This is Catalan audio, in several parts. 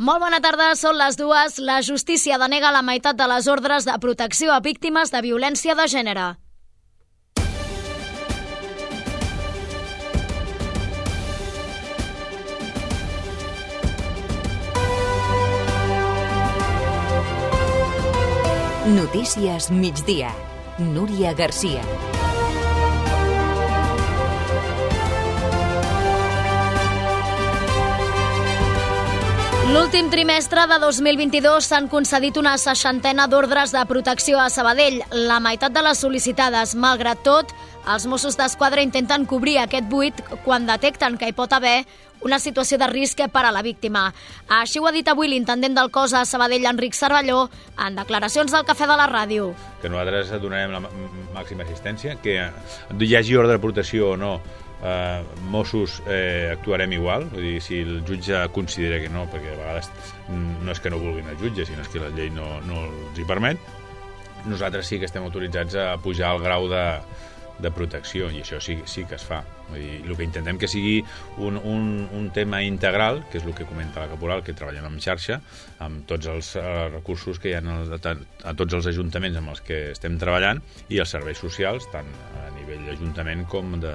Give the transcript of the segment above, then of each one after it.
Molt bona tarda, són les dues. La justícia denega la meitat de les ordres de protecció a víctimes de violència de gènere. Notícies migdia. Núria Garcia. L'últim trimestre de 2022 s'han concedit una seixantena d'ordres de protecció a Sabadell, la meitat de les sol·licitades. Malgrat tot, els Mossos d'Esquadra intenten cobrir aquest buit quan detecten que hi pot haver una situació de risc per a la víctima. Així ho ha dit avui l'intendent del cos a Sabadell, Enric Cervelló, en declaracions del Cafè de la Ràdio. Que nosaltres donarem la màxima assistència, que hi hagi ordre de protecció o no, eh, Mossos eh, actuarem igual, vull dir, si el jutge considera que no, perquè a vegades no és que no vulguin el jutge, sinó és que la llei no, no els hi permet, nosaltres sí que estem autoritzats a pujar el grau de, de protecció, i això sí, sí que es fa. Vull dir, el que intentem que sigui un, un, un tema integral, que és el que comenta la Caporal, que treballem en xarxa, amb tots els uh, recursos que hi ha a, a tots els ajuntaments amb els que estem treballant i els serveis socials, tant a nivell d'ajuntament com de,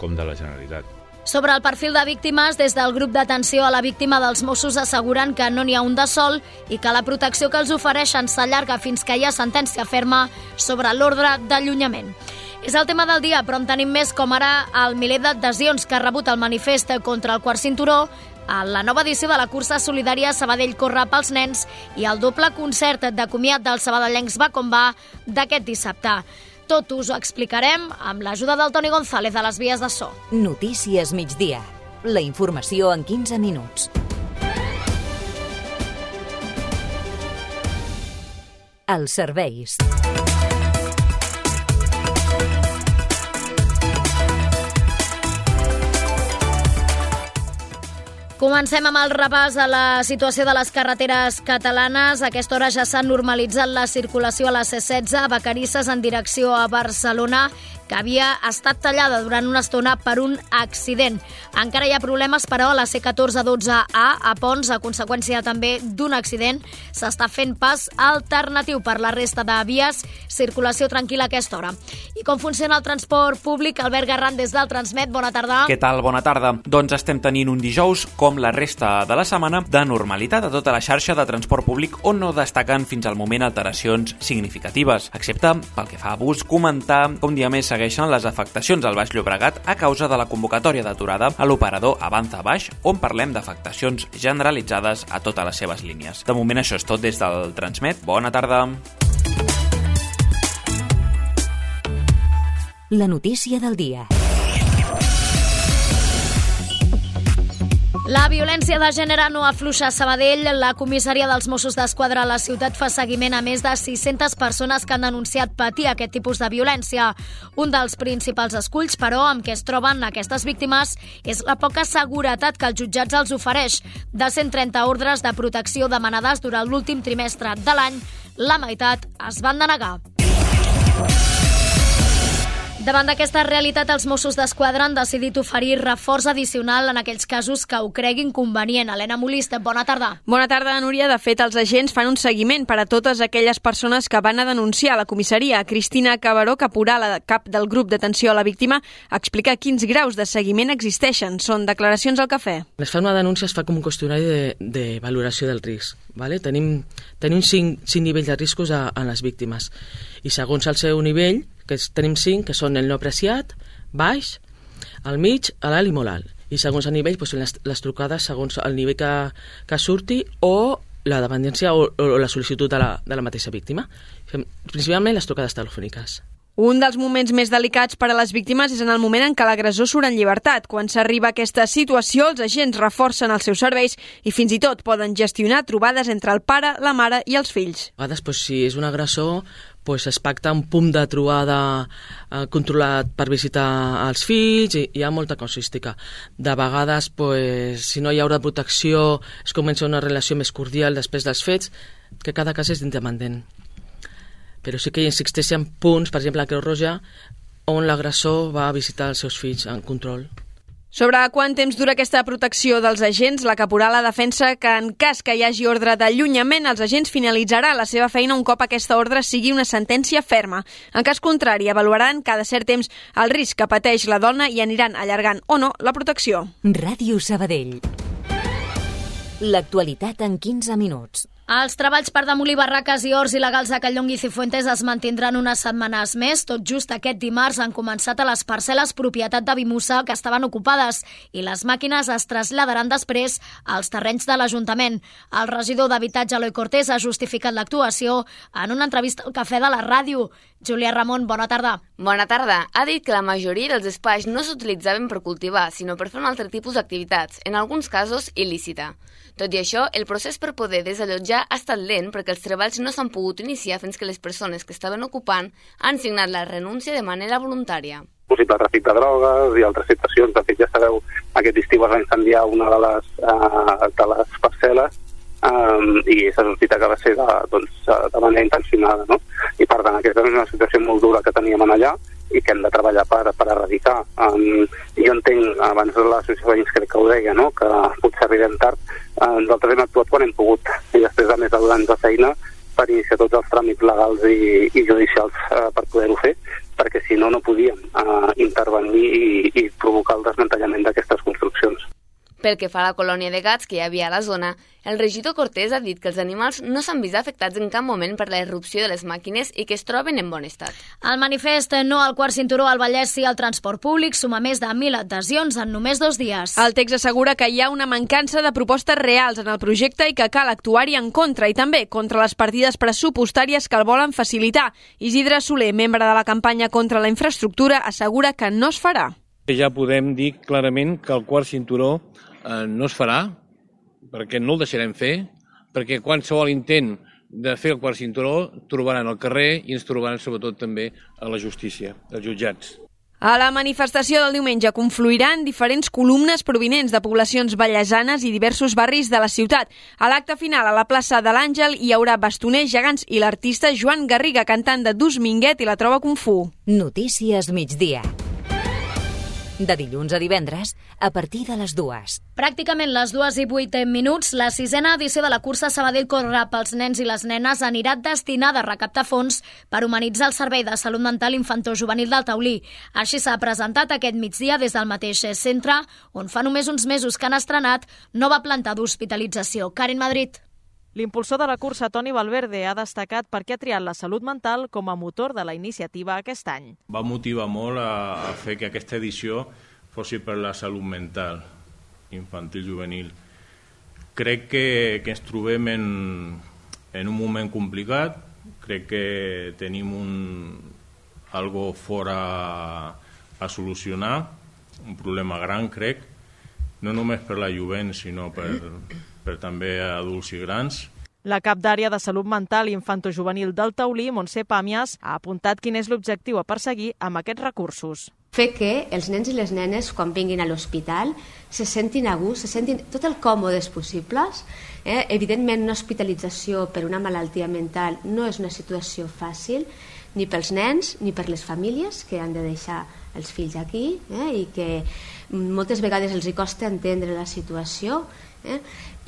com de la Generalitat. Sobre el perfil de víctimes, des del grup d'atenció a la víctima dels Mossos asseguren que no n'hi ha un de sol i que la protecció que els ofereixen s'allarga fins que hi ha sentència ferma sobre l'ordre d'allunyament. És el tema del dia, però en tenim més com ara el miler d'adhesions que ha rebut el manifest contra el quart cinturó, a la nova edició de la cursa solidària Sabadell Corre pels nens i el doble concert de comiat dels sabadellencs Va com va d'aquest dissabte. Tot us ho explicarem amb l'ajuda del Toni González a les vies de so. Notícies migdia. La informació en 15 minuts. Els serveis. Comencem amb el repàs a la situació de les carreteres catalanes. A aquesta hora ja s'ha normalitzat la circulació a la C16 a Vacarisses en direcció a Barcelona que havia estat tallada durant una estona per un accident. Encara hi ha problemes, però, a la C14-12A a Pons, a conseqüència també d'un accident. S'està fent pas alternatiu per la resta de vies, circulació tranquil·la a aquesta hora. I com funciona el transport públic? Albert Garran, des del Transmet, bona tarda. Què tal? Bona tarda. Doncs estem tenint un dijous, com la resta de la setmana, de normalitat a tota la xarxa de transport públic on no destaquen fins al moment alteracions significatives, excepte pel que fa a bus, comentar com dia més segueixen les afectacions al Baix Llobregat a causa de la convocatòria d'aturada a l'operador Avanza Baix, on parlem d'afectacions generalitzades a totes les seves línies. De moment això és tot des del Transmet. Bona tarda. La notícia del dia. La violència de gènere no afluixa a Sabadell. La comissaria dels Mossos d'Esquadra a la ciutat fa seguiment a més de 600 persones que han denunciat patir aquest tipus de violència. Un dels principals esculls, però, amb què es troben aquestes víctimes és la poca seguretat que els jutjats els ofereix. De 130 ordres de protecció demanades durant l'últim trimestre de l'any, la meitat es van denegar. Davant d'aquesta realitat, els Mossos d'Esquadra han decidit oferir reforç addicional en aquells casos que ho creguin convenient. Helena Molista, bona tarda. Bona tarda, Núria. De fet, els agents fan un seguiment per a totes aquelles persones que van a denunciar a la comissaria. Cristina Cabaró, caporal, cap del grup d'atenció a la víctima, explica quins graus de seguiment existeixen. Són declaracions al cafè. Es fa una denúncia, es fa com un qüestionari de, de valoració del risc. Vale? Tenim, tenim cinc, cinc nivells de riscos a, a les víctimes i segons el seu nivell que tenim cinc, que són el no apreciat, baix, el mig, l'alt i molt alt. I segons el nivell, doncs, les, les trucades segons el nivell que, que surti o la dependència o, o la sol·licitud de la, de la mateixa víctima. Principalment les trucades telefòniques. Un dels moments més delicats per a les víctimes és en el moment en què l'agressor surt en llibertat. Quan s'arriba a aquesta situació, els agents reforcen els seus serveis i fins i tot poden gestionar trobades entre el pare, la mare i els fills. A vegades, doncs, si és un agressor, pues, es pacta un punt de trobada eh, controlat per visitar els fills i hi ha molta casuística. De vegades, pues, si no hi haurà protecció, es comença una relació més cordial després dels fets, que cada cas és independent. Però sí que existeixen punts, per exemple, a Creu Roja, on l'agressor va visitar els seus fills en control. Sobre quant temps dura aquesta protecció dels agents, la caporala defensa que en cas que hi hagi ordre d'allunyament, els agents finalitzarà la seva feina un cop aquesta ordre sigui una sentència ferma. En cas contrari, avaluaran cada cert temps el risc que pateix la dona i aniran allargant o no la protecció. Ràdio Sabadell. L'actualitat en 15 minuts. Els treballs per demolir barraques i horts il·legals a Callong i Cifuentes es mantindran unes setmanes més. Tot just aquest dimarts han començat a les parcel·les propietat de Bimusa que estaven ocupades i les màquines es traslladaran després als terrenys de l'Ajuntament. El regidor d'Habitatge, Eloi Cortés, ha justificat l'actuació en una entrevista al Cafè de la Ràdio. Júlia Ramon, bona tarda. Bona tarda. Ha dit que la majoria dels espais no s'utilitzaven per cultivar, sinó per fer un altre tipus d'activitats, en alguns casos il·lícita. Tot i això, el procés per poder desallotjar ha estat lent perquè els treballs no s'han pogut iniciar fins que les persones que estaven ocupant han signat la renúncia de manera voluntària possible tràfic de drogues i altres situacions. De fet, ja sabeu, aquest estiu es va incendiar una de les, uh, de les parcel·les um, i s'ha sortit que va ser de, doncs, de manera intencionada. No? I per tant, aquesta és una situació molt dura que teníem allà i que hem de treballar per, per erradicar. Um, jo entenc, abans de l'associació veïns crec que ho deia, no? que potser arribem tard. Uh, nosaltres hem actuat quan hem pogut i després de més de anys de feina per iniciar tots els tràmits legals i, i judicials uh, per poder-ho fer, perquè si no, no podíem uh, intervenir i, i provocar el desmantellament d'aquestes construccions. Pel que fa a la colònia de gats que hi havia a la zona, el regidor Cortés ha dit que els animals no s'han vist afectats en cap moment per la irrupció de les màquines i que es troben en bon estat. El manifest No al quart cinturó al Vallès i al transport públic suma més de 1.000 adhesions en només dos dies. El text assegura que hi ha una mancança de propostes reals en el projecte i que cal actuar-hi en contra i també contra les partides pressupostàries que el volen facilitar. Isidre Soler, membre de la campanya contra la infraestructura, assegura que no es farà. Ja podem dir clarament que el quart cinturó eh, no es farà, perquè no el deixarem fer, perquè qualsevol intent de fer el quart cinturó trobaran al carrer i ens trobaran sobretot també a la justícia, als jutjats. A la manifestació del diumenge confluiran diferents columnes provinents de poblacions ballesanes i diversos barris de la ciutat. A l'acte final, a la plaça de l'Àngel, hi haurà bastoners gegants i l'artista Joan Garriga cantant de Dus Minguet i la troba Kung Fu. Notícies migdia de dilluns a divendres a partir de les dues. Pràcticament les dues i vuit minuts, la sisena edició de la cursa Sabadell Corre pels nens i les nenes anirà destinada a recaptar fons per humanitzar el Servei de Salut Mental Infantil-Juvenil del Taulí. Així s'ha presentat aquest migdia des del mateix centre, on fa només uns mesos que han estrenat nova planta d'hospitalització. Karin Madrid. L'impulsor de la cursa, Toni Valverde, ha destacat per què ha triat la salut mental com a motor de la iniciativa aquest any. Va motivar molt a, a fer que aquesta edició fos per la salut mental infantil-juvenil. Crec que, que ens trobem en, en un moment complicat, crec que tenim un, algo fora a solucionar, un problema gran, crec, no només per la jovent, sinó per, per també a adults i grans. La cap d'àrea de salut mental i infantojuvenil del Taulí, Montse Pàmies, ha apuntat quin és l'objectiu a perseguir amb aquests recursos. Fer que els nens i les nenes, quan vinguin a l'hospital, se sentin a gust, se sentin tot el còmodes possibles. Eh? Evidentment, una hospitalització per una malaltia mental no és una situació fàcil, ni pels nens ni per les famílies que han de deixar els fills aquí eh? i que moltes vegades els hi costa entendre la situació eh?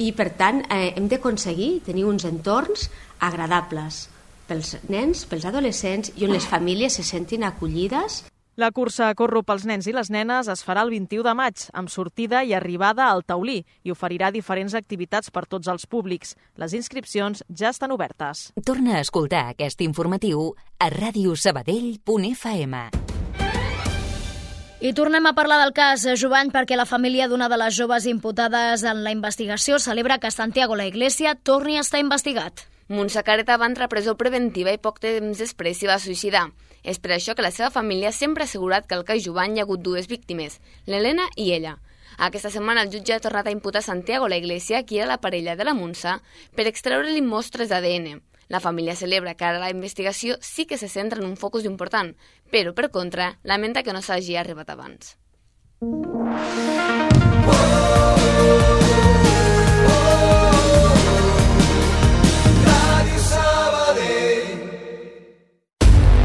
i per tant eh, hem d'aconseguir tenir uns entorns agradables pels nens, pels adolescents i on les famílies se sentin acollides la cursa Corro pels nens i les nenes es farà el 21 de maig, amb sortida i arribada al Taulí, i oferirà diferents activitats per tots els públics. Les inscripcions ja estan obertes. Torna a escoltar aquest informatiu a radiosabadell.fm. I tornem a parlar del cas Jovany perquè la família d'una de les joves imputades en la investigació celebra que Santiago la Iglesia torni a estar investigat. Montse Careta va entrar a presó preventiva i poc temps després s'hi va suïcidar. És per això que la seva família sempre ha assegurat que al cas Jovany hi ha hagut dues víctimes, l'Helena i ella. Aquesta setmana el jutge ha tornat a imputar Santiago la Iglesia, qui era la parella de la Montse, per extreure-li mostres d'ADN. La família celebra que ara la investigació sí que se centra en un focus important, però, per contra, lamenta que no s'hagi arribat abans.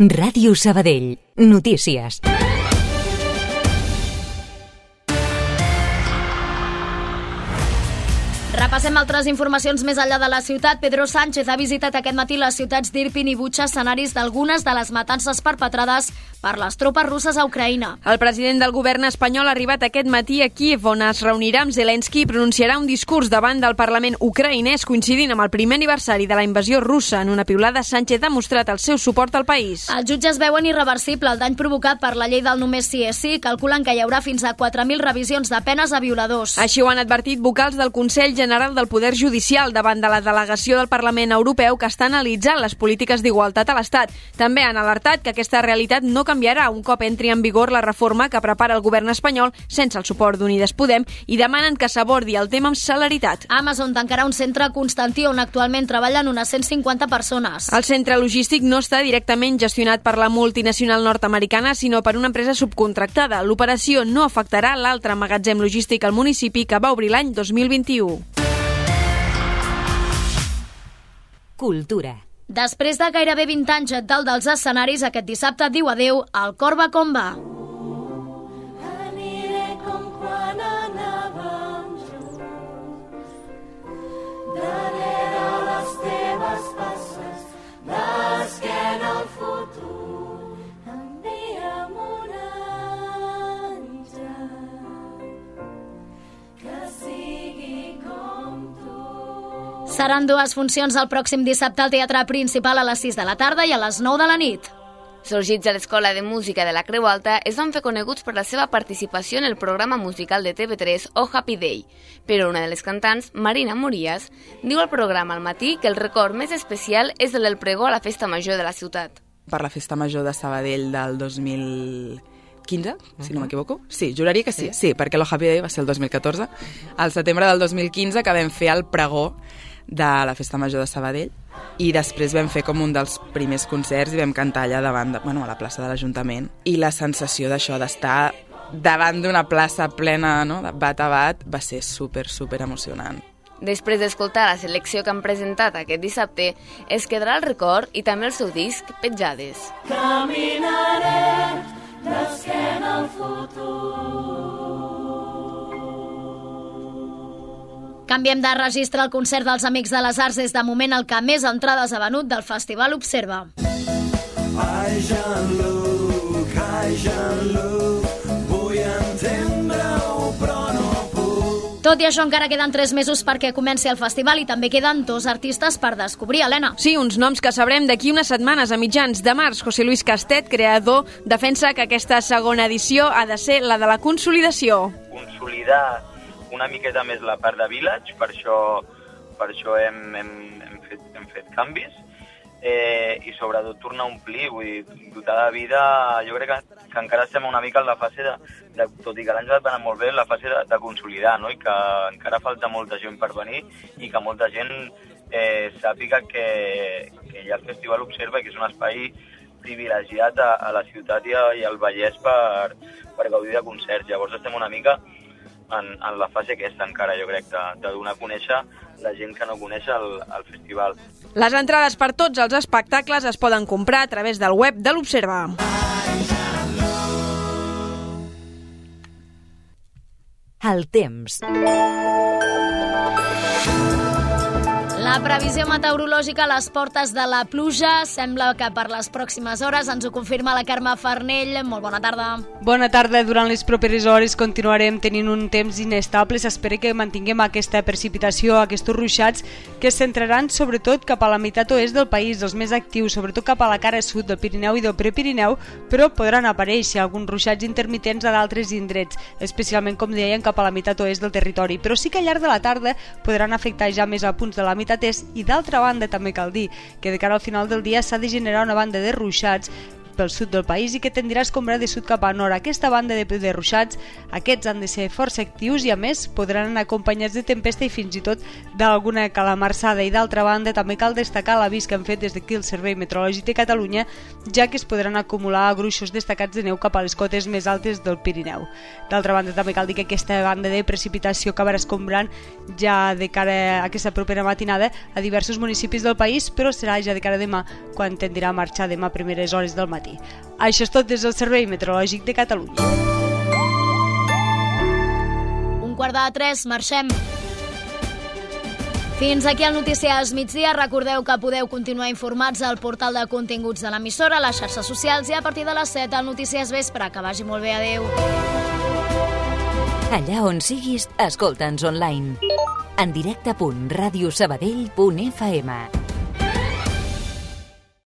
Ràdio Sabadell. Notícies. Repassem altres informacions més enllà de la ciutat. Pedro Sánchez ha visitat aquest matí les ciutats d'Irpin i Butxa, escenaris d'algunes de les matances perpetrades per les tropes russes a Ucraïna. El president del govern espanyol ha arribat aquest matí a Kiev, on es reunirà amb Zelensky i pronunciarà un discurs davant del Parlament ucraïnès coincidint amb el primer aniversari de la invasió russa. En una piulada, Sánchez ha mostrat el seu suport al país. Els jutges veuen irreversible el dany provocat per la llei del només sí és sí. Calculen que hi haurà fins a 4.000 revisions de penes a violadors. Així ho han advertit vocals del Consell General del Poder Judicial davant de la delegació del Parlament Europeu que està analitzant les polítiques d'igualtat a l'Estat. També han alertat que aquesta realitat no canviarà un cop entri en vigor la reforma que prepara el govern espanyol sense el suport d'Unides Podem i demanen que s'abordi el tema amb celeritat. Amazon tancarà un centre a Constantí on actualment treballen unes 150 persones. El centre logístic no està directament gestionat per la multinacional nord-americana, sinó per una empresa subcontractada. L'operació no afectarà l'altre magatzem logístic al municipi que va obrir l'any 2021. Cultura. Després de gairebé 20 anys dalt dels escenaris, aquest dissabte diu adeu al Corba com Seran dues funcions el pròxim dissabte al Teatre Principal a les 6 de la tarda i a les 9 de la nit. Sorgits a l'Escola de Música de la Creu Alta, es van fer coneguts per la seva participació en el programa musical de TV3 Oh Happy Day, però una de les cantants, Marina Morías, diu al programa al matí que el record més especial és el del pregó a la festa major de la ciutat. Per la festa major de Sabadell del 2015, si no m'equivoco. Sí, juraria que sí, sí, perquè el Happy Day va ser el 2014. Al setembre del 2015 que vam fer el pregó de la festa major de Sabadell i després vam fer com un dels primers concerts i vam cantar allà davant, de, bueno, a la plaça de l'Ajuntament i la sensació d'això, d'estar davant d'una plaça plena no? de bat a bat, va ser super, super emocionant. Després d'escoltar la selecció que han presentat aquest dissabte, es quedarà el record i també el seu disc Petjades. Caminaré d'esquena al futur. Canviem de registre al concert dels Amics de les Arts és de moment el que més entrades ha venut del Festival Observa. Ai, Jean-Luc, ai, Jean-Luc, vull entendre-ho, però no puc. Tot i això, encara queden 3 mesos perquè comenci el festival i també queden dos artistes per descobrir, Helena. Sí, uns noms que sabrem d'aquí unes setmanes, a mitjans de març. José Luis Castet, creador, defensa que aquesta segona edició ha de ser la de la consolidació. consolidar una miqueta més la part de Village, per això, per això hem, hem, hem, fet, hem fet canvis, eh, i sobretot tornar a omplir, vull dir, dotar de vida, jo crec que, que encara estem una mica en la fase de, de tot i que l'any va anar molt bé, en la fase de, de consolidar, no? i que encara falta molta gent per venir i que molta gent eh, sàpiga que, que ha el Festival Observa que és un espai privilegiat a, a la ciutat i, a, i al Vallès per, per gaudir de concerts. Llavors estem una mica en, en la fase aquesta encara, jo crec, de, de donar a conèixer la gent que no coneix el, el festival. Les entrades per tots els espectacles es poden comprar a través del web de l'Observa. El temps. La previsió meteorològica a les portes de la pluja sembla que per les pròximes hores ens ho confirma la Carme Farnell. Molt bona tarda. Bona tarda. Durant les properes hores continuarem tenint un temps inestable. S'espera que mantinguem aquesta precipitació, aquests ruixats, que es centraran sobretot cap a la meitat oest del país, els més actius, sobretot cap a la cara sud del Pirineu i del Prepirineu, però podran aparèixer alguns ruixats intermitents a d'altres indrets, especialment, com deien, cap a la meitat oest del territori. Però sí que al llarg de la tarda podran afectar ja més a punts de la meitat est i d'altra banda també cal dir que de cara al final del dia s'ha de generar una banda de ruixats pel sud del país i que tendrà a escombrar de sud cap a nord. Aquesta banda de, de ruixats, aquests han de ser força actius i a més podran anar acompanyats de tempesta i fins i tot d'alguna calamarsada i d'altra banda també cal destacar l'avís que han fet des d'aquí el Servei Meteorològic de Catalunya ja que es podran acumular gruixos destacats de neu cap a les cotes més altes del Pirineu. D'altra banda també cal dir que aquesta banda de precipitació acabarà escombrant ja de cara a aquesta propera matinada a diversos municipis del país però serà ja de cara a demà quan tendirà a marxar demà a primeres hores del matí. Això és tot des del Servei Meteorològic de Catalunya. Un quart de tres, marxem. Fins aquí el Notícies Migdia. Recordeu que podeu continuar informats al portal de continguts de l'emissora, a les xarxes socials i a partir de les 7 al Notícies Vespre. Que vagi molt bé. Adeu. Allà on siguis, escolta'ns online. En directe.radiosabadell.fm